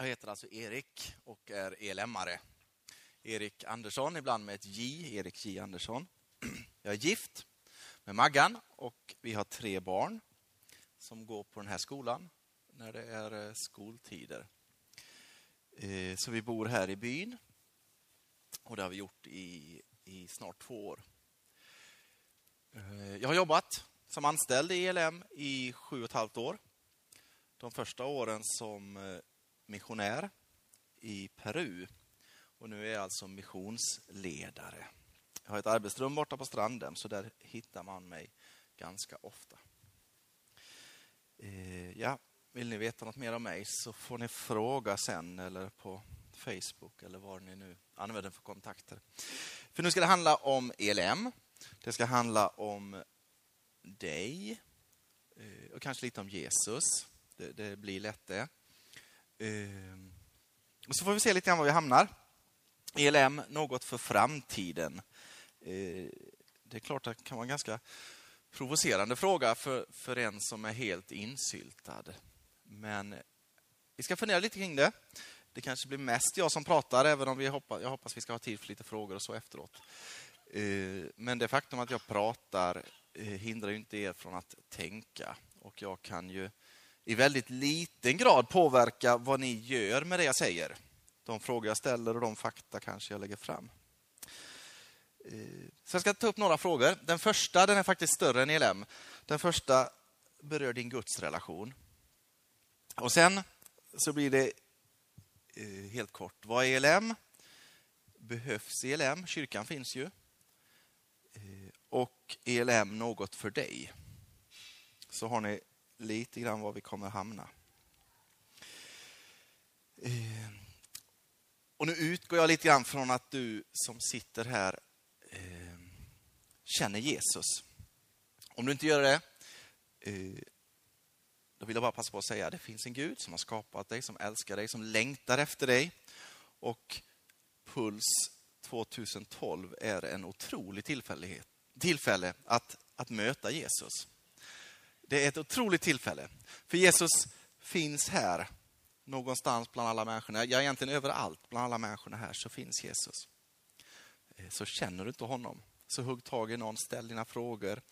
Jag heter alltså Erik och är ELM-are. Erik Andersson, ibland med ett J, Erik J Andersson. Jag är gift med Maggan och vi har tre barn som går på den här skolan när det är eh, skoltider. Eh, så vi bor här i byn och det har vi gjort i, i snart två år. Eh, jag har jobbat som anställd i ELM i sju och ett halvt år. De första åren som missionär i Peru. Och nu är jag alltså missionsledare. Jag har ett arbetsrum borta på stranden, så där hittar man mig ganska ofta. Eh, ja, vill ni veta något mer om mig så får ni fråga sen eller på Facebook eller var ni nu använder för kontakter. För nu ska det handla om ELM. Det ska handla om dig eh, och kanske lite om Jesus. Det, det blir lätt det. Ehm, och så får vi se lite grann var vi hamnar. ELM, något för framtiden. Eh, det är klart att det kan vara en ganska provocerande fråga för, för en som är helt insyltad. Men vi ska fundera lite kring det. Det kanske blir mest jag som pratar, även om vi hoppas, jag hoppas vi ska ha tid för lite frågor och så efteråt. Eh, men det faktum att jag pratar eh, hindrar hindrar inte er från att tänka. Och jag kan ju i väldigt liten grad påverka vad ni gör med det jag säger. De frågor jag ställer och de fakta kanske jag lägger fram. Eh, så jag ska ta upp några frågor. Den första den är faktiskt större än ELM. Den första berör din gudsrelation. Och sen så blir det eh, helt kort. Vad är ELM? Behövs ELM? Kyrkan finns ju. Eh, och ELM något för dig? Så har ni lite grann var vi kommer hamna. Eh, och nu utgår jag lite grann från att du som sitter här eh, känner Jesus. Om du inte gör det, eh, då vill jag bara passa på att säga att det finns en Gud som har skapat dig, som älskar dig, som längtar efter dig. Och Puls 2012 är en otrolig tillfälle att, att möta Jesus. Det är ett otroligt tillfälle. För Jesus finns här någonstans bland alla människorna. Ja, egentligen överallt bland alla människorna här så finns Jesus. Eh, så känner du inte honom, så hugg tag i någon, ställ dina frågor,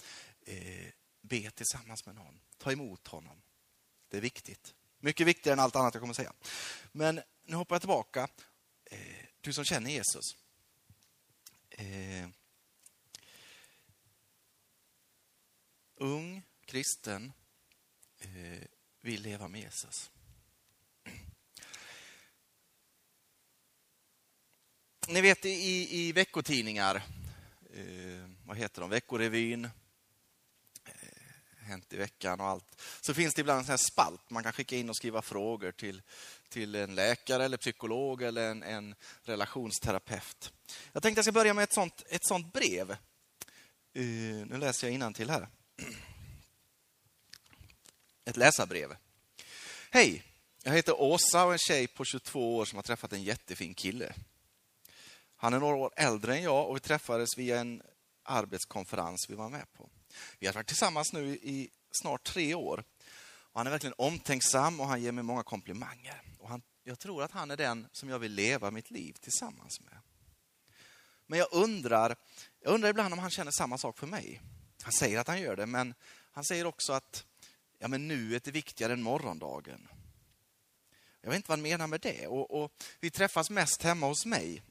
eh, be tillsammans med någon, ta emot honom. Det är viktigt. Mycket viktigare än allt annat jag kommer säga. Men nu hoppar jag tillbaka. Eh, du som känner Jesus. ung, kristen eh, vill leva med Jesus. Ni vet i, i veckotidningar, eh, vad heter de, Veckorevyn, eh, Hänt i veckan och allt, så finns det ibland en sån spalt. Man kan skicka in och skriva frågor till, till en läkare eller psykolog eller en, en relationsterapeut. Jag tänkte jag ska börja med ett sånt, ett sånt brev. Uh, nu läser jag till här ett läsarbrev. Hej, jag heter Åsa och är en tjej på 22 år som har träffat en jättefin kille. Han är några år äldre än jag och vi träffades via en arbetskonferens vi var med på. Vi har varit tillsammans nu i snart tre år. Och han är verkligen omtänksam och han ger mig många komplimanger. Och han, jag tror att han är den som jag vill leva mitt liv tillsammans med. Men jag undrar, jag undrar ibland om han känner samma sak för mig. Han säger att han gör det, men han säger också att ja, men nuet är viktigare än morgondagen. Jag vet inte vad han menar med det. Och, och vi träffas mest hemma hos mig.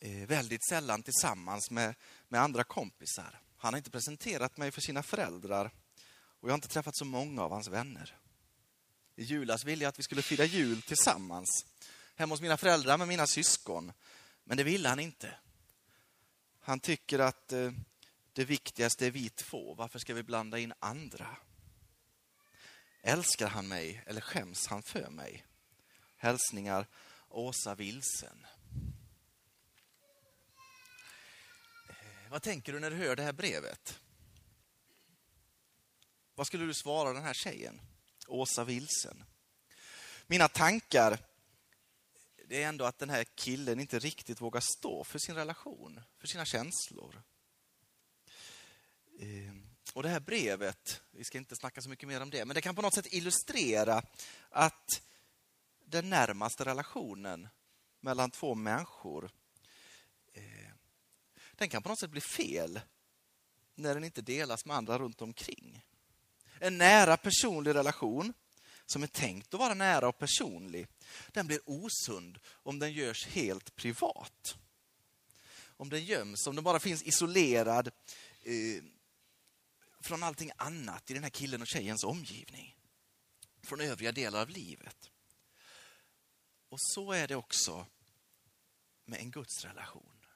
Eh, väldigt sällan tillsammans med, med andra kompisar. Han har inte presenterat mig för sina föräldrar och jag har inte träffat så många av hans vänner. I julas ville jag att vi skulle fira jul tillsammans. Hemma hos mina föräldrar med mina syskon. Men det ville han inte. Han tycker att eh, det viktigaste är vi två. Varför ska vi blanda in andra? Älskar han mig eller skäms han för mig? Hälsningar Åsa Vilsen. Eh, vad tänker du när du hör det här brevet? Vad skulle du svara den här tjejen? Åsa Vilsen. Mina tankar det är ändå att den här killen inte riktigt vågar stå för sin relation, för sina känslor. Eh, och det här brevet, vi ska inte snacka så mycket mer om det, men det kan på något sätt illustrera att den närmaste relationen mellan två människor, eh, den kan på något sätt bli fel när den inte delas med andra runt omkring. En nära personlig relation som är tänkt att vara nära och personlig, den blir osund om den görs helt privat. Om den göms, om den bara finns isolerad eh, från allting annat i den här killen och tjejens omgivning. Från övriga delar av livet. Och så är det också med en gudsrelation.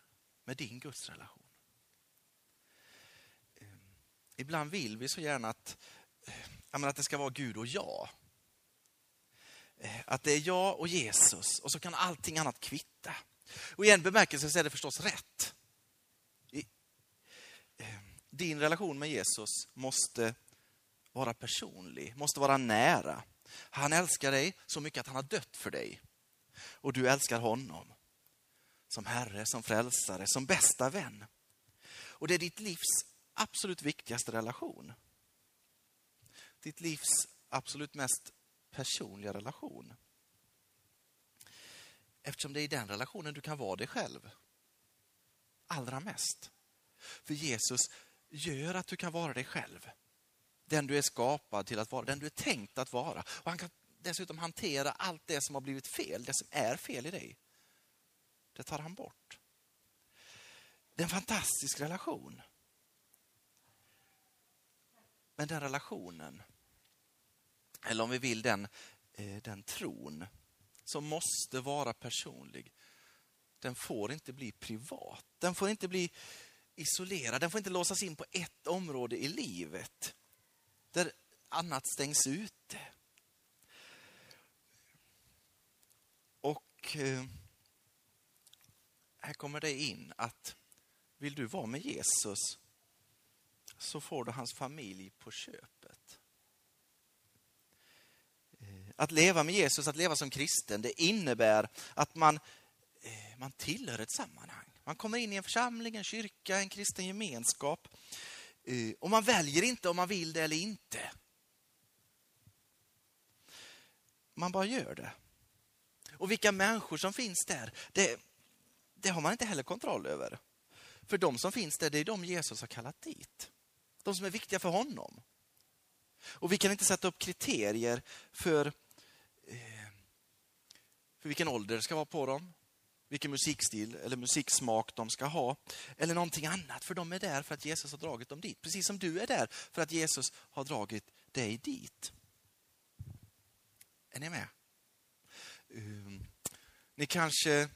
Med din gudsrelation. Ehm, ibland vill vi så gärna att, eh, att det ska vara Gud och jag. Eh, att det är jag och Jesus och så kan allting annat kvitta. Och i en bemärkelse så är det förstås rätt. Din relation med Jesus måste vara personlig, måste vara nära. Han älskar dig så mycket att han har dött för dig. Och du älskar honom. Som Herre, som frälsare, som bästa vän. Och det är ditt livs absolut viktigaste relation. Ditt livs absolut mest personliga relation. Eftersom det är i den relationen du kan vara dig själv. Allra mest. För Jesus gör att du kan vara dig själv. Den du är skapad till att vara, den du är tänkt att vara. Och han kan dessutom hantera allt det som har blivit fel, det som är fel i dig. Det tar han bort. Det är en fantastisk relation. Men den relationen, eller om vi vill den, eh, den tron, som måste vara personlig, den får inte bli privat. Den får inte bli isolerad. Den får inte låsas in på ett område i livet där annat stängs ute. Och eh, här kommer det in att vill du vara med Jesus så får du hans familj på köpet. Eh, att leva med Jesus, att leva som kristen, det innebär att man, eh, man tillhör ett sammanhang. Man kommer in i en församling, en kyrka, en kristen gemenskap. Eh, och man väljer inte om man vill det eller inte. Man bara gör det. Och vilka människor som finns där, det, det har man inte heller kontroll över. För de som finns där, det är de Jesus har kallat dit. De som är viktiga för honom. Och vi kan inte sätta upp kriterier för, eh, för vilken ålder det ska vara på dem, vilken musikstil eller musiksmak de ska ha. Eller någonting annat, för de är där för att Jesus har dragit dem dit. Precis som du är där för att Jesus har dragit dig dit. Är ni med? Um, ni kanske,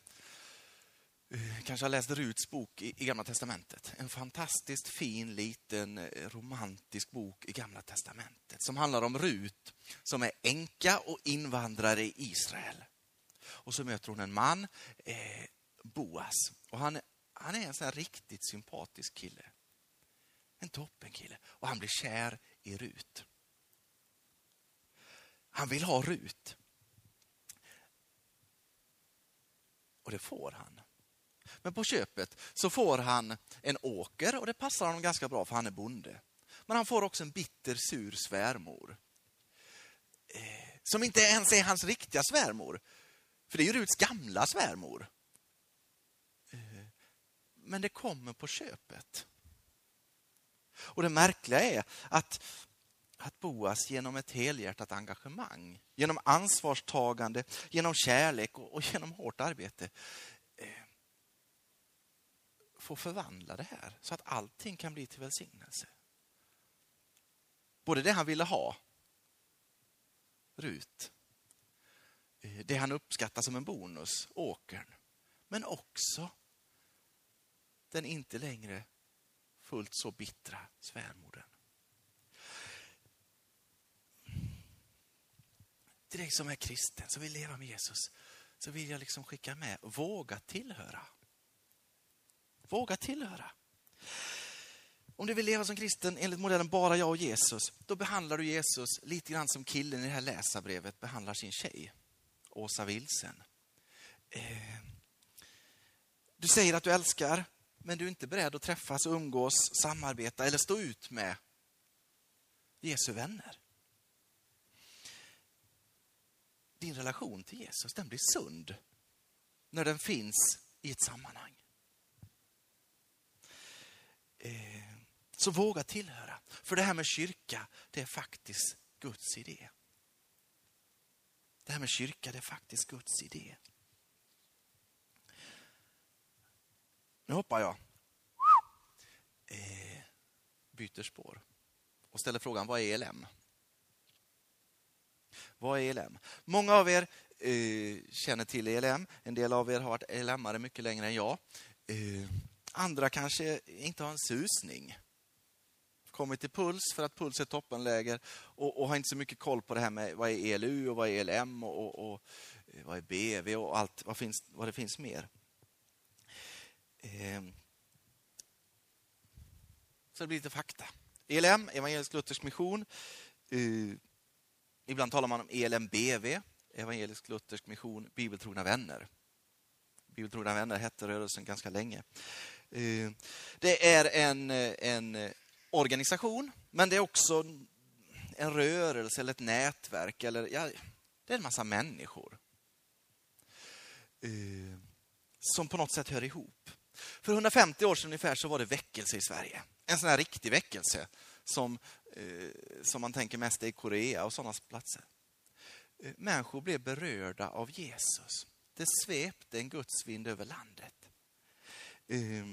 uh, kanske har läst Ruts bok i, i Gamla Testamentet. En fantastiskt fin, liten, eh, romantisk bok i Gamla Testamentet som handlar om Rut som är änka och invandrare i Israel. Och så möter hon en man, eh, Boas. Och han, han är en sån riktigt sympatisk kille. En toppenkille. Och han blir kär i Rut. Han vill ha Rut. Och det får han. Men på köpet så får han en åker och det passar honom ganska bra för han är bonde. Men han får också en bitter sur svärmor. Eh, som inte ens är hans riktiga svärmor. För det är ju Ruts gamla svärmor. Eh, men det kommer på köpet. Och det märkliga är att, att Boas genom ett helhjärtat engagemang, genom ansvarstagande, genom kärlek och, och genom hårt arbete eh, får förvandla det här så att allting kan bli till välsignelse. Både det han ville ha, Rut, Eh, det han uppskattar som en bonus, åkern. Men också den inte längre fullt så bittra svärmodern. Till dig som är kristen, som vill leva med Jesus, så vill jag liksom skicka med, våga tillhöra. Våga tillhöra. Om du vill leva som kristen enligt modellen bara jag och Jesus, då behandlar du Jesus lite grann som killen i det här läsarbrevet behandlar sin tjej. Åsa Wilsen. Eh, du säger att du älskar, men du är inte beredd att träffas, umgås, samarbeta eller stå ut med Jesu vänner. Din din relation till Jesus, den blir sund när den finns i ett sammanhang. Eh, så våga tillhöra. För det här med kyrka, det är faktiskt Guds idé. Det här med kyrka, det är faktiskt Guds idé. Nu hoppar jag. Eh, byter spår och ställer frågan, vad är ELM? Vad är ELM? Många av er eh, känner till ELM. En del av er har varit ELM-are mycket längre än jag. Eh, andra kanske inte har en susning. Kommit till Puls för att Puls är toppenläger och, och har inte så mycket koll på det här med vad är ELU och vad är ELM och, och, och eh, vad är BV och allt vad, finns, vad det finns mer. Ehm. Så det blir lite fakta. ELM, Evangelisk Luthersk Mission. Eh, ibland talar man om ELMBV, Evangelisk Luthersk Mission, Bibeltrogna Vänner. Bibeltrogna Vänner hette rörelsen ganska länge. Eh, det är en, en organisation, men det är också en rörelse eller ett nätverk. Eller, ja, det är en massa människor Eh, som på något sätt hör ihop. För 150 år sedan ungefär så var det väckelse i Sverige. En sån här riktig väckelse som, eh, som man tänker mest är i Korea och sådana platser. Eh, människor blev berörda av Jesus. Det svepte en Guds vind över landet. Eh,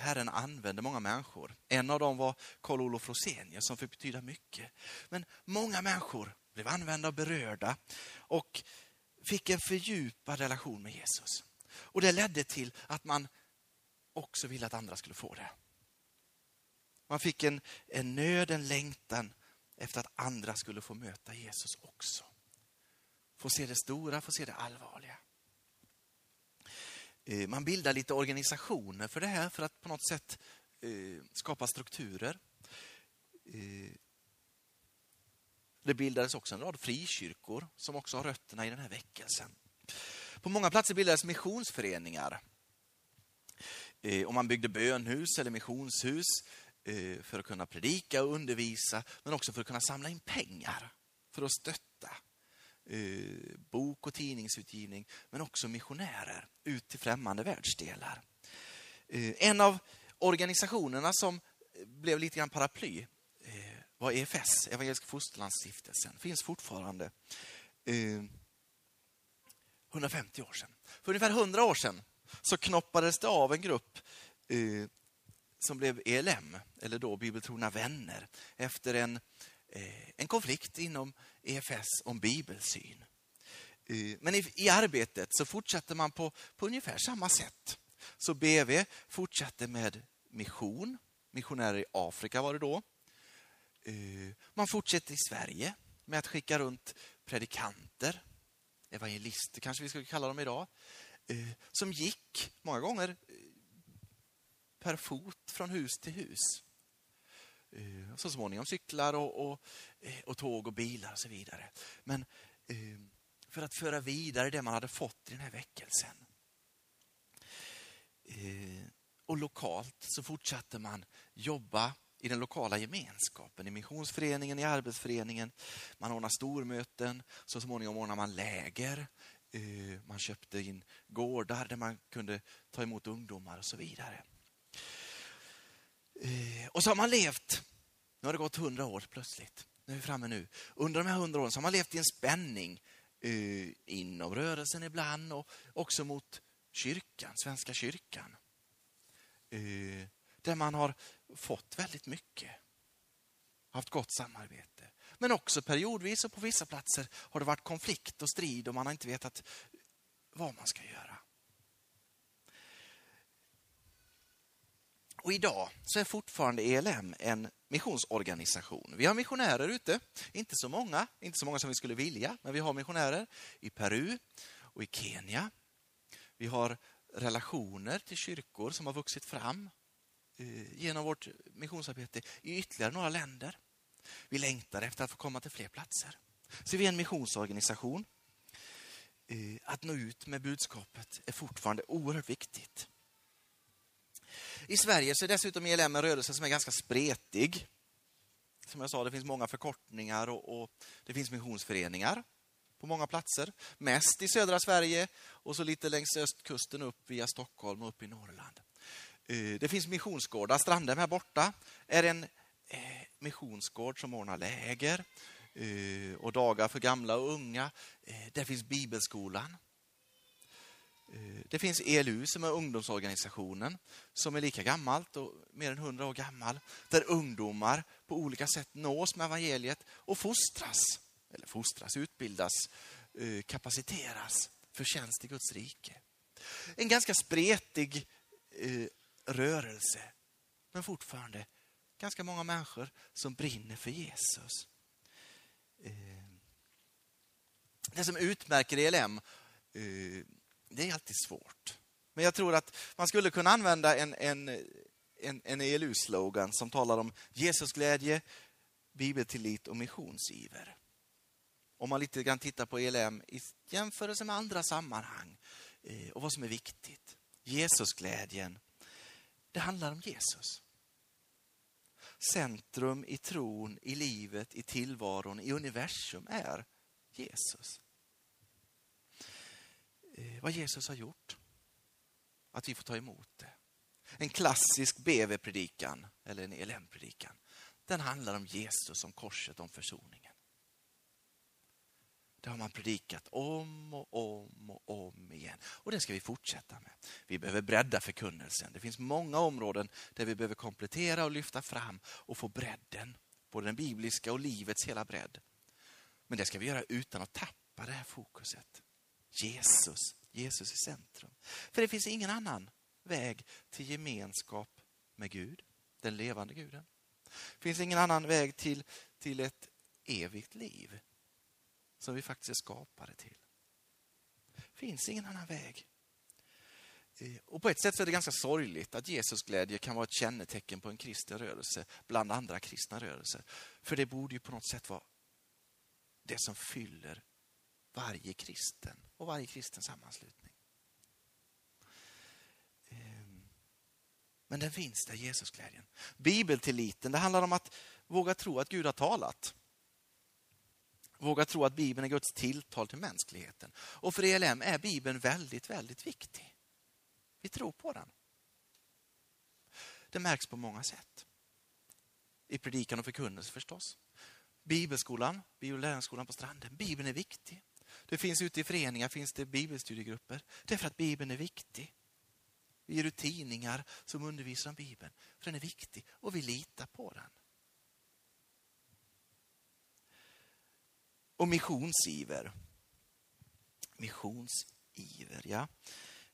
Herren använde många människor. En av dem var Karl Olof Rosenius som fick betyda mycket. Men många människor blev använda och berörda och fick en fördjupad relation med Jesus. Och det ledde till att man också ville att andra skulle få det. Man fick en, en nöd, en längtan efter att andra skulle få möta Jesus också. Få se det stora, få se det allvarliga. Eh, man bildar lite organisationer för det här för att på något sätt eh, skapa strukturer. Eh, det bildades också en rad frikyrkor som också har rötterna i den här väckelsen. På många platser bildades missionsföreningar. Och man byggde bönhus eller missionshus för att kunna predika och undervisa, men också för att kunna samla in pengar för att stötta eh, bok och tidningsutgivning, men också missionärer ut till främmande världsdelar. Eh, en av organisationerna som blev lite grann paraply eh, var EFS, Evangeliska Fosterlandsstiftelsen, finns fortfarande. Eh, 150 år sedan. För ungefär 100 år sedan så knoppades det av en grupp som blev ELM, eller då Bibeltrogna vänner, efter en, en konflikt inom EFS om bibelsyn. Eh, men i, i, arbetet så fortsätter man på, på ungefär samma sätt. Så BV fortsatte med mission, missionärer i Afrika var det då. Eh, man fortsätter i Sverige med att skicka runt predikanter evangelister kanske vi skulle kalla dem idag, eh, som gick många gånger per fot från hus till hus. Eh, så småningom cyklar och, och, eh, och tåg och bilar och så vidare. Men eh, för att föra vidare det man hade fått i den här väckelsen. Och lokalt så fortsatte man jobba i den lokala gemenskapen, i missionsföreningen, i arbetsföreningen. Man ordnade stormöten, så småningom ordnade man läger. Man köpte in gårdar där man kunde ta emot ungdomar och så vidare. Eh, och så har man levt, nu har det gått hundra år plötsligt, nu är vi framme nu. Under de här hundra åren så har man levt i en spänning eh, inom rörelsen ibland och också mot kyrkan, Svenska kyrkan eh, där man har fått väldigt mycket. Haft gott samarbete. Men också periodvis och på vissa platser har det varit konflikt och strid och man har inte vetat vad man ska göra. Och idag så är fortfarande ELM en missionsorganisation. Vi har missionärer ute, inte så många, inte så många som vi skulle vilja, men vi har missionärer i Peru och i Kenya. Vi har relationer till kyrkor som har vuxit fram eh, genom vårt missionsarbete i ytterligare några länder. Vi längtar efter att få komma till fler platser. Så vi är en missionsorganisation. Eh, att nå ut med budskapet är fortfarande oerhört viktigt. I Sverige så är dessutom ELM en rörelse som är ganska spretig. Som jag sa, det finns många förkortningar och, och det finns missionsföreningar. på många platser. Mest i södra Sverige och så lite längs östkusten upp via Stockholm och upp i Norrland. Eh, det finns missionsgårdar. Strandhem här borta är en eh, missionsgård som ordnar läger eh, och dagar för gamla och unga. Där finns Bibelskolan. Eh, det finns ELU som är ungdomsorganisationen som är lika gammalt och mer än hundra år gammal. Där ungdomar på olika sätt nås med evangeliet och fostras, eller fostras, utbildas, eh, kapaciteras för tjänst i Guds rike. En ganska spretig eh, rörelse. Men fortfarande ganska många människor som brinner för Jesus. Det som utmärker ELM, det är alltid svårt. Men jag tror att man skulle kunna använda en, en, en, en ELU-slogan som talar om Jesusglädje, bibeltillit och missionsiver. Om man lite grann tittar på ELM i jämförelse med andra sammanhang eh, och vad som är viktigt. Jesusglädjen, det handlar om Jesus. Centrum i tron, i livet, i tillvaron, i universum är Jesus. Eh, vad Jesus har gjort. Att vi får ta emot det. En klassisk BV-predikan, eller en ELM-predikan, den handlar om Jesus, om korset, om försoningen. Det har man predikat om och om och om igen. Och det ska vi fortsätta med. Vi behöver bredda förkunnelsen. Det finns många områden där vi behöver komplettera och lyfta fram och få bredden. Både den bibliska och livets hela bredd. Men det ska vi göra utan att tappa det här fokuset. Jesus, Jesus i centrum. För det finns ingen annan väg till gemenskap med Gud, den levande guden. Det finns ingen annan väg till, till ett evigt liv som vi faktiskt är skapade till. Det finns ingen annan väg. Eh, och på ett sätt så är det ganska sorgligt att Jesus glädje kan vara ett kännetecken på en kristen rörelse bland andra kristna rörelser. För det borde ju på något sätt vara det som fyller varje kristen och varje kristen sammanslutning. Ehm, men den finns där, Jesusglädjen. Bibeltilliten, det handlar om att våga tro att Gud har talat. Våga tro att Bibeln är Guds tilltal till mänskligheten. Och för ELM är Bibeln väldigt, väldigt viktig. Vi tror på den. Det märks på många sätt. I predikan och förkunnelse förstås. Bibelskolan, Bibellärarskolan på Stranden. Bibeln är viktig. Det finns ute i föreningar finns det bibelstudiegrupper. Det är för att Bibeln är viktig. Vi ger ut tidningar som undervisar om Bibeln. För den är viktig och vi litar på den. Och missionsiver. Missionsiver, ja.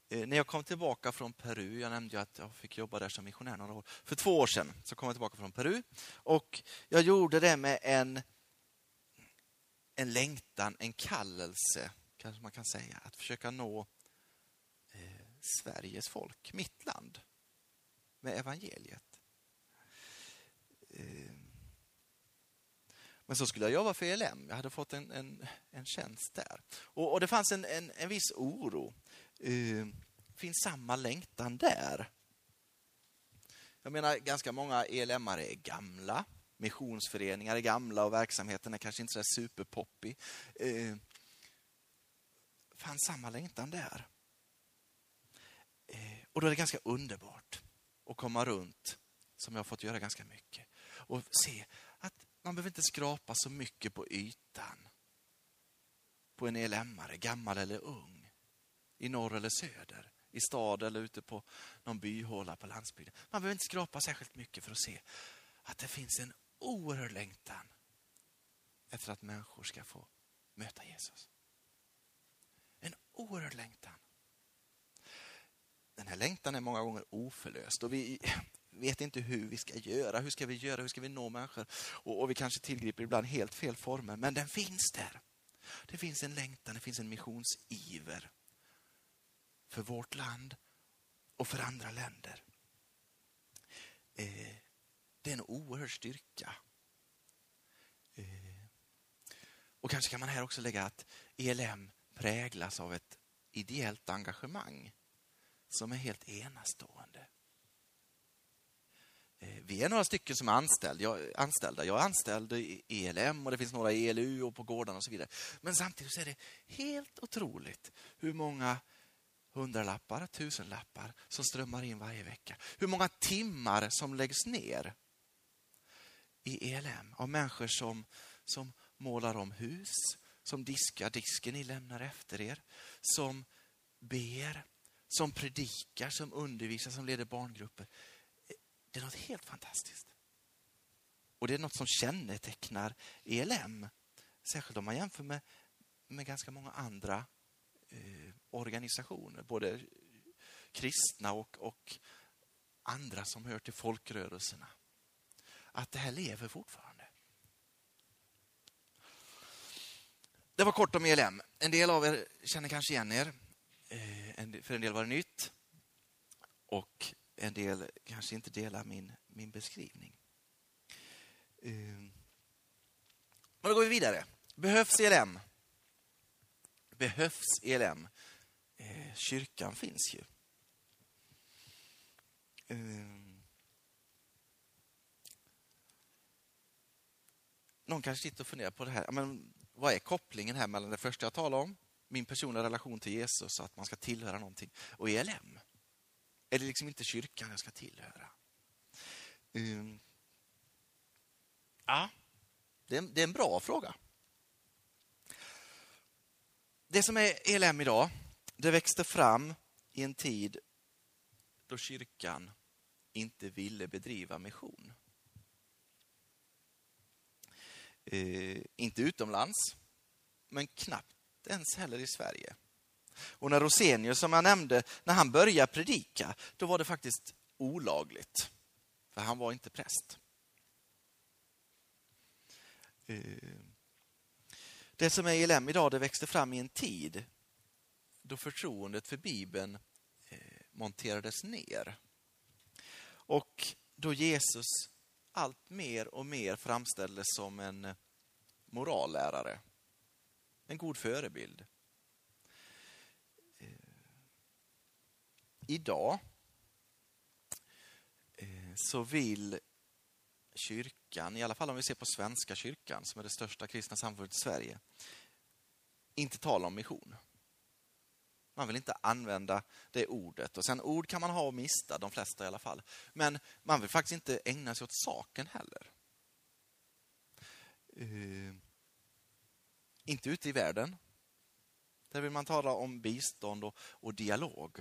Eh, när jag kom tillbaka från Peru, jag nämnde ju att jag fick jobba där som missionär några år. För två år sedan så kom jag tillbaka från Peru och jag gjorde det med en, en längtan, en kallelse, kanske man kan säga, att försöka nå eh, Sveriges folk, mitt land, med evangeliet. Eh, men så skulle jag jobba för ELM. Jag hade fått en, en, en tjänst där. Och, och det fanns en, en, en viss oro. Eh, finns samma längtan där? Jag menar, ganska många elm är gamla. Missionsföreningar är gamla och verksamheten är kanske inte så superpoppig. Eh, fanns samma längtan där? Eh, och då är det ganska underbart att komma runt, som jag har fått göra ganska mycket, och se att man behöver inte skrapa så mycket på ytan. På en elämmare, gammal eller ung. I norr eller söder. I stad eller ute på någon byhåla på landsbygden. Man behöver inte skrapa särskilt mycket för att se att det finns en oerhörd längtan efter att människor ska få möta Jesus. En oerhörd längtan. Den här längtan är många gånger oförlöst och vi, vet inte hur vi ska göra. Hur ska vi göra? Hur ska vi nå människor? Och, och vi kanske tillgriper ibland helt fel former, men den finns där. Det finns en längtan, det finns en missionsiver för vårt land och för andra länder. Eh, det är en oerhörd styrka. Eh, och kanske kan man här också lägga att ELM präglas av ett ideellt engagemang som är helt enastående. Eh, vi är några stycken som är anställda. Jag, är anställda. jag är anställd i ELM och det finns några i ELU och på gårdarna och så vidare. Men samtidigt så är det helt otroligt hur många hundralappar, tusenlappar som strömmar in varje vecka. Hur många timmar som läggs ner i ELM av människor som, som målar om hus, som diskar disken ni lämnar efter er, som ber, som predikar, som undervisar, som leder barngrupper. Det är något helt fantastiskt. Och det är något som kännetecknar ELM. Särskilt om man jämför med, med ganska många andra eh, organisationer. Både kristna och, och andra som hör till folkrörelserna. Att det här lever fortfarande. Det var kort om ELM. En del av er känner kanske igen er. Eh, för en del var det nytt. Och en del kanske inte delar min, min beskrivning. Eh, men då går vi vidare. Behövs ELM? Behövs ELM? Eh, kyrkan finns ju. Någon kanske sitter och funderar på det här. Men vad är kopplingen här mellan det första jag talade om, min personliga relation till Jesus, att man ska tillhöra någonting, och ELM? Är det liksom inte kyrkan jag ska tillhöra? Um, ja, det är, det är en bra fråga. Det som är ELM idag, det växte fram i en tid då kyrkan inte ville bedriva mission. Eh, inte utomlands, men knappt ens heller i Sverige. Och när Rosenius, som jag nämnde, när han började predika, då var det faktiskt olagligt. För han var inte präst. Eh, det som är ELM idag, det växte fram i en tid då förtroendet för Bibeln eh, monterades ner. Och då Jesus allt mer och mer framställdes som en eh, morallärare. En god förebild. Eh, idag eh, så vill kyrkan, i alla fall om vi ser på Svenska kyrkan som är det största kristna samfundet i Sverige, inte tala om mission. Man vill inte använda det ordet. Och sen ord kan man ha och mista, de flesta i alla fall. Men man vill faktiskt inte ägna sig åt saken heller. Uh, inte ute i världen. Där vill man tala om bistånd och, och dialog.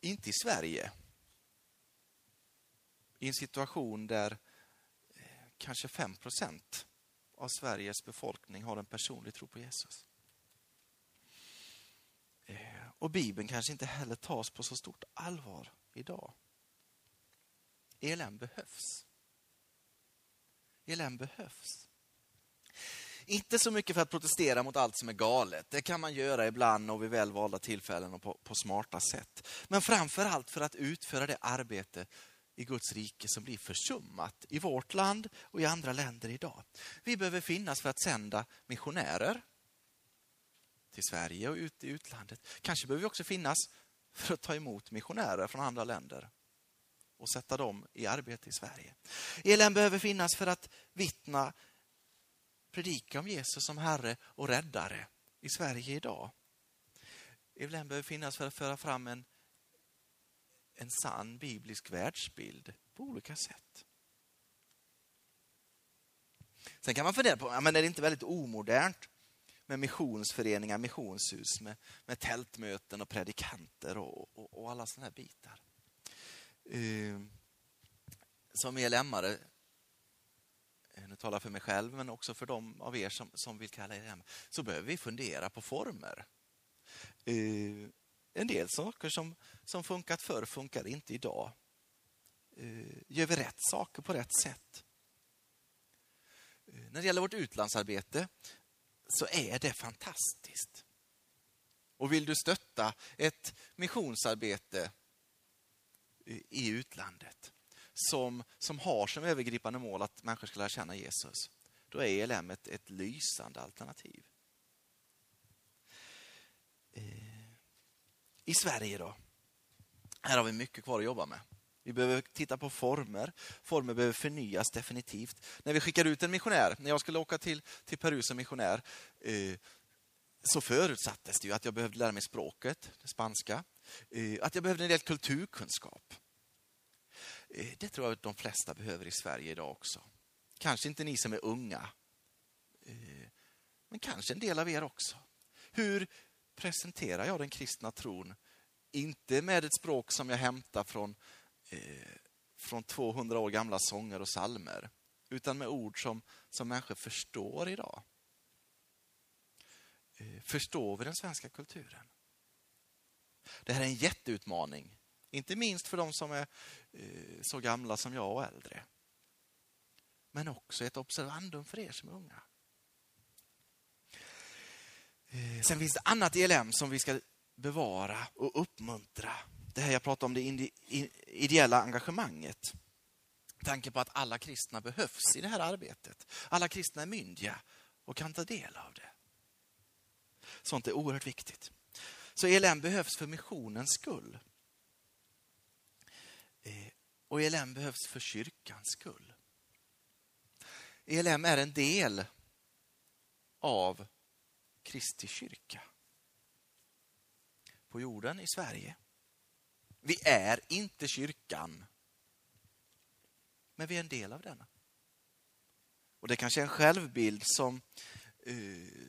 Inte i Sverige. I en situation där eh, kanske 5 procent av Sveriges befolkning har en personlig tro på Jesus. Och Bibeln kanske inte heller tas på så stort allvar idag. ELM behövs. ELM behövs. Inte så mycket för att protestera mot allt som är galet. Det kan man göra ibland och vid väl valda tillfällen och på, på smarta sätt. Men framför allt för att utföra det arbete i Guds rike som blir försummat i vårt land och i andra länder idag. Vi behöver finnas för att sända missionärer till Sverige och ut i utlandet. Kanske behöver vi också finnas för att ta emot missionärer från andra länder och sätta dem i arbete i Sverige. ELM behöver finnas för att vittna predika om Jesus som Herre och Räddare i Sverige idag. ELM behöver finnas för att föra fram en, en sann biblisk världsbild på olika sätt. Sen kan man fundera på, men är det inte väldigt omodernt med missionsföreningar, missionshus med, med tältmöten och predikanter och, och, och alla sådana här bitar. Uh, som medlemmare, eh, nu talar jag för mig själv, men också för de av er som, som vill kalla er hem, så behöver vi fundera på former. Uh, en del saker som, som funkat förr funkar inte idag. Uh, gör vi rätt saker på rätt sätt? När det gäller vårt utlandsarbete så är det fantastiskt. Och vill du stötta ett missionsarbete i utlandet som, som har som övergripande mål att människor ska lära känna Jesus, då är ELM ett, ett lysande alternativ. Eh, I Sverige då? Här har vi mycket kvar att jobba med. Vi behöver titta på former. Former behöver förnyas definitivt. När vi skickar ut en missionär, när jag skulle åka till, till Peru som missionär, eh, så förutsattes det ju att jag behövde lära mig språket, det spanska. Eh, att jag behövde en del kulturkunskap. Eh, det tror jag att de flesta behöver i Sverige idag också. Kanske inte ni som är unga, eh, men kanske en del av er också. Hur presenterar jag den kristna tron? Inte med ett språk som jag hämtar från, Eh, från 200 år gamla sånger och salmer, utan med ord som, som människor förstår idag. Eh, förstår vi den svenska kulturen? Det här är en jätteutmaning. Inte minst för de som är eh, så gamla som jag och äldre. Men också ett observandum för er som är unga. Sen finns det annat ELM som vi ska bevara och uppmuntra. Det här jag pratar om, det ideella engagemanget. Tanken på att alla kristna behövs i det här arbetet. Alla kristna är myndiga och kan ta del av det. Sånt är oerhört viktigt. Så ELM behövs för missionens skull. Eh, och ELM behövs för kyrkans skull. ELM är en del av Kristi kyrka. På jorden i Sverige. Vi är inte kyrkan. Men vi är en del av denna. Och det kanske är en självbild som, eh,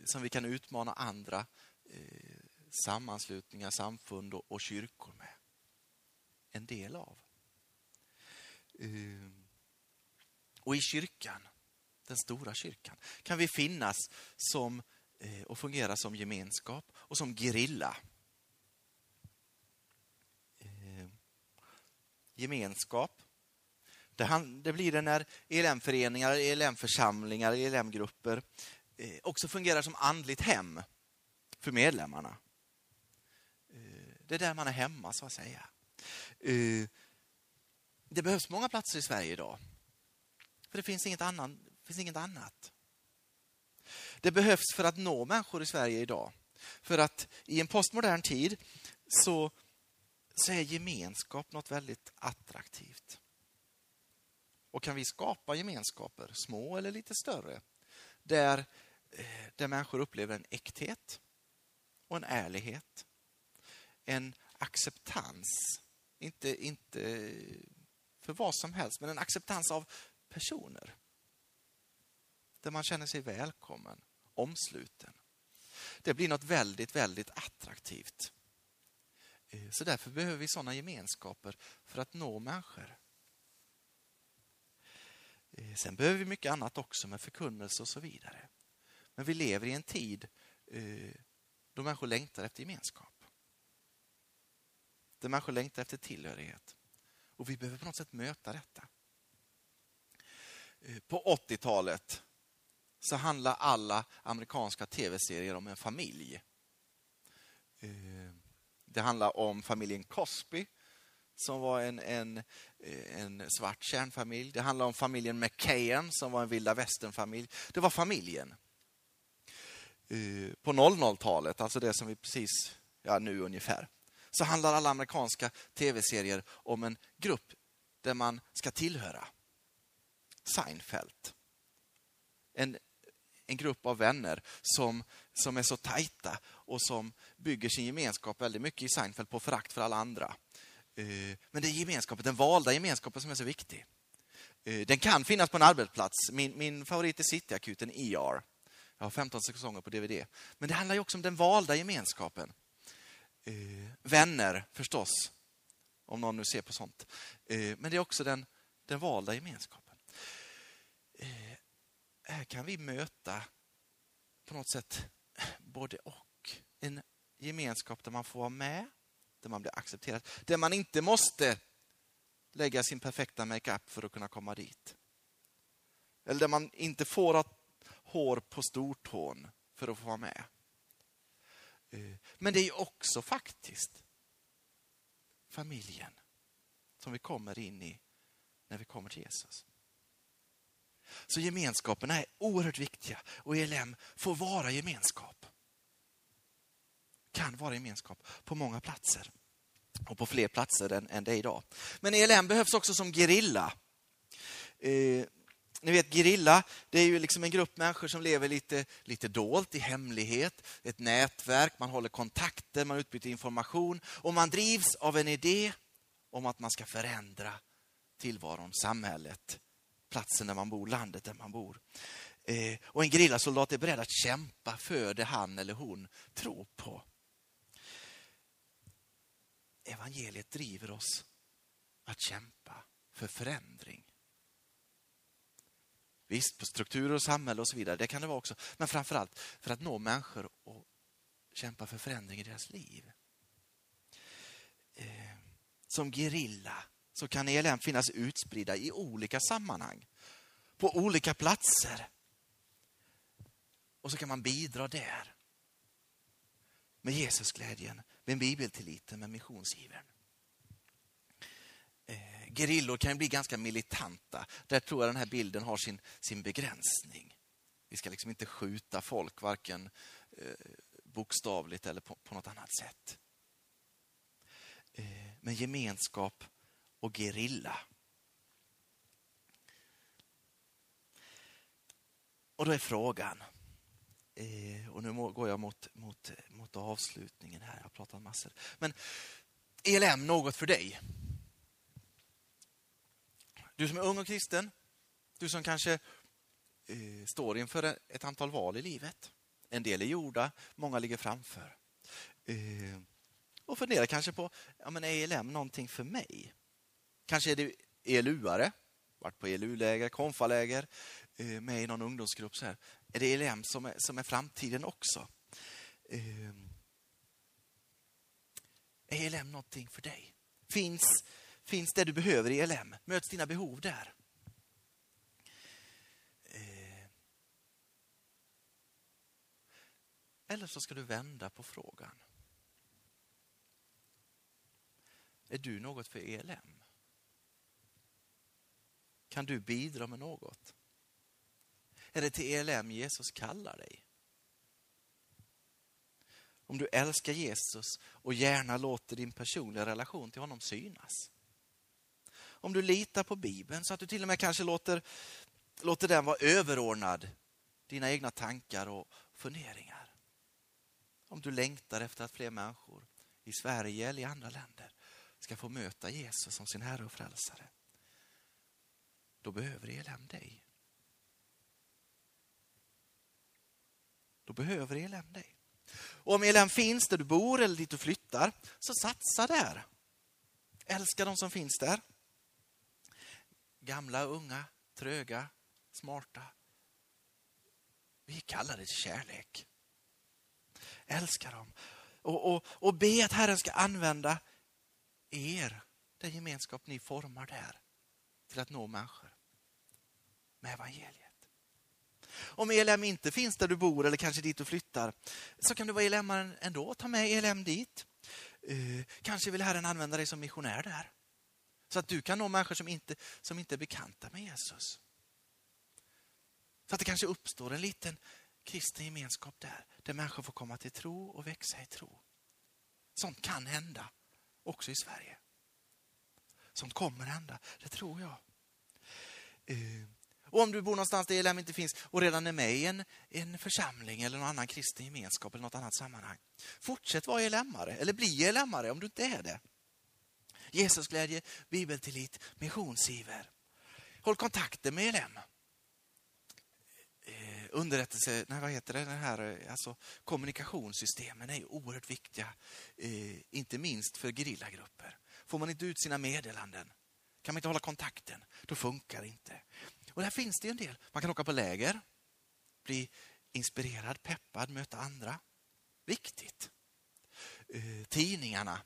som vi kan utmana andra eh, sammanslutningar, samfund och, och kyrkor med. En del av. Eh, och i kyrkan, den stora kyrkan, kan vi finnas som eh, och fungera som gemenskap och som gerilla. Gemenskap. Det, blir det när ELM-föreningar, ELM-församlingar, ELM-grupper eh, också fungerar som andligt hem för medlemmarna. Eh, det är där man är hemma, så att säga. Eh, det behövs många platser i Sverige idag. För det finns inget, annan, finns inget annat. Det behövs för att nå människor i Sverige idag. För att i en postmodern tid så, så är gemenskap något väldigt attraktivt. Och kan vi skapa gemenskaper, små eller lite större, där, eh, där människor upplever en äkthet och en ärlighet, en acceptans, inte, inte för vad som helst, men en acceptans av personer. Där man känner sig välkommen, omsluten. Det blir något väldigt, väldigt attraktivt. Eh, så därför behöver vi sådana gemenskaper för att nå människor. Eh, sen behöver vi mycket annat också med förkunnelse och så vidare. Men vi lever i en tid eh, då människor längtar efter gemenskap. Där människor längtar efter tillhörighet. Och vi behöver på något sätt möta detta. På 80-talet så handlar alla amerikanska tv-serier om en familj. Det handlar om familjen Cosby som var en, en, en svart kärnfamilj. Det handlar om familjen McKayen som var en vilda västern-familj. Det var familjen. Eh, på 00-talet, alltså det som vi precis, ja nu ungefär, så handlar alla amerikanska tv-serier om en grupp där man ska tillhöra. Seinfeld. En, en grupp av vänner som, som är så tajta och som bygger sin gemenskap väldigt mycket i Seinfeld på förakt för alla andra. Eh, men det är gemenskapen, den valda gemenskapen som är så viktig. Eh, den kan finnas på en arbetsplats. Min, min favorit är Cityakuten, ER. Jag har 15 säsonger på DVD. Men det handlar också om den valda gemenskapen. Eh, vänner förstås, om någon nu ser på sånt. Men det är också den, den valda gemenskapen. Här kan vi möta på något sätt både och. En gemenskap där man får vara med, där man blir accepterad, där man inte måste lägga sin perfekta makeup för att kunna komma dit. Eller där man inte får ha hår på stortån för att få vara med. Eh, men det är också faktiskt familjen som vi kommer in i när vi kommer till Jesus. Så gemenskaperna är oerhört viktiga och ELM får vara gemenskap. Kan vara gemenskap på många platser. och på fler platser än, än det är idag. Men ELM behövs också som gerilla. Eh, ni vet gerilla, det är ju liksom en grupp människor som lever lite, lite dolt, i hemlighet. Ett nätverk, man håller kontakter, man utbyter information och man drivs av en idé om att man ska förändra tillvaron, samhället, platsen där man bor, landet där man bor. Eh, och en gerillasoldat är beredd att kämpa för det han eller hon tror på. Evangeliet driver oss att kämpa för förändring. Visst, på strukturer och samhälle och så vidare, det kan det vara också. Men framförallt för att nå människor och kämpa för förändring i deras liv. Eh, som gerilla så kan ELM finnas utspridda i olika sammanhang. På olika platser. Och så kan man bidra där. Med Jesusglädjen, med bibeltilliten, med missionsgivaren. Eh, gerillor kan bli ganska militanta. Där tror jag den här bilden har sin, sin begränsning. Vi ska liksom inte skjuta folk, varken eh, bokstavligt eller på, på något annat sätt. Eh, men gemenskap och gerilla. Och då är frågan, eh, och nu går jag mot, mot, mot avslutningen här, jag har pratat massor. Men ELM något för dig? Du som är ung och kristen, du som kanske eh, står inför ett antal val i livet. En del är gjorda, många ligger framför. Eh, och funderar kanske på, ja men är ELM någonting för mig? Kanske är det ELU-are, varit på ELU-läger, konfaläger, eh, med i någon ungdomsgrupp. Så här. Är det ELM som är, som är framtiden också? Eh, är ELM någonting för dig? Finns, finns det du behöver i ELM? Möts dina behov där? Eh, eller så ska du vända på frågan. Är du något för ELM? Kan du bidra med något? Är det till ELM Jesus kallar dig? Om du älskar Jesus och gärna låter din personliga relation till honom synas. Om du litar på Bibeln så att du till och med kanske låter, låter den vara överordnad dina egna tankar och funderingar. Om du längtar efter att fler människor i Sverige eller i andra länder ska få möta Jesus som sin Herre och Frälsare. Då behöver ELM dig. Då behöver ELM dig. Och om ELM finns där du bor eller dit du flyttar, så satsa där. Älska de som finns där. Gamla, unga, tröga, smarta. Vi kallar det kärlek. Älska dem. Och, och, och be att Herren ska använda er, den gemenskap ni formar där, till att nå människor med evangeliet. Om ELM inte finns där du bor eller kanske dit du flyttar så kan du vara ELM ändå. Ta med ELM dit. Eh, kanske vill Herren använda dig som missionär där. Så att du kan nå människor som inte, som inte är bekanta med Jesus. Så att det kanske uppstår en liten kristen gemenskap där, där människor får komma till tro och växa i tro. Sånt kan hända också i Sverige. Sånt kommer hända, det tror jag. Eh, och om du bor någonstans där ELM inte finns och redan är med i en, en församling eller någon annan kristen gemenskap eller något annat sammanhang. Fortsätt vara ELM-are eller bli ELM-are om du inte är det. Jesusglädje, bibeltillit, missionsiver. Håll kontakten med ELM. Eh, underrättelse, nej, vad heter det, den här, eh, alltså, kommunikationssystemen är oerhört viktiga. Eh, inte minst för gerillagrupper. Får man inte ut sina meddelanden, kan man inte hålla kontakten, då funkar det inte. Och där finns det en del. Man kan åka på läger, bli inspirerad, peppad, möta andra. Viktigt. Eh, tidningarna.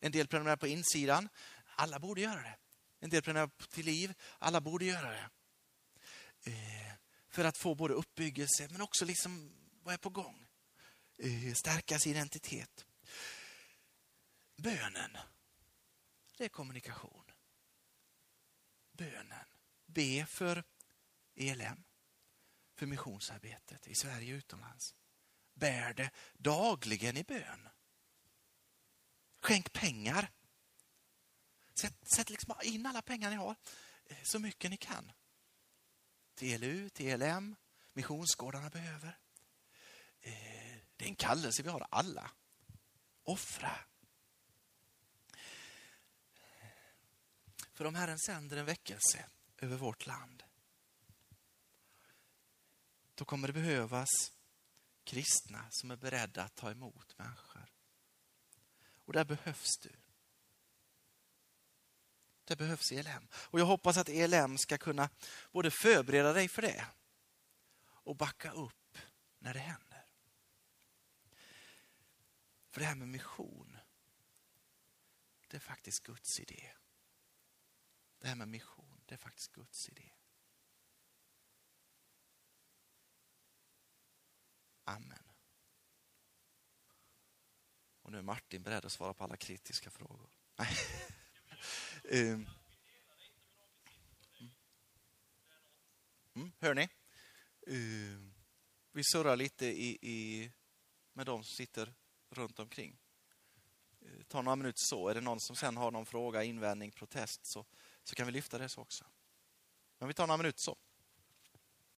En del prenumererar på insidan. Alla borde göra det. En del prenumererar till liv. Alla borde göra det. Eh, för att få både uppbyggelse men också liksom vad är på gång. Eh, stärkas stärka sin identitet. Bönen. Det är kommunikation. Bönen be för ELM, för missionsarbetet i Sverige och utomlands. Bär det dagligen i bön. Skänk pengar Sätt, sätt liksom in alla pengar ni har, eh, så mycket ni kan. TLU, TLM, missionsgårdarna behöver. Eh, det är en kallelse vi har alla. Offra. För om Herren sänder en väckelse över vårt land, då kommer det behövas kristna som är beredda att ta emot människor. Och där behövs du. Det behövs ELM. Och jag hoppas att ELM ska kunna både förbereda dig för det och backa upp när det händer. För det här med mission, det är faktiskt Guds idé. Det här med mission, det är faktiskt Guds idé. Amen. Och nu är Martin beredd att svara på alla kritiska frågor. um. Mm, hör ni? Um. vi surrar lite i, i, med de som sitter runt omkring. Eh, ta några minuter så. Är det någon som sen har någon fråga, invändning, protest så, så kan vi lyfta det så också. Men vi tar några minuter så.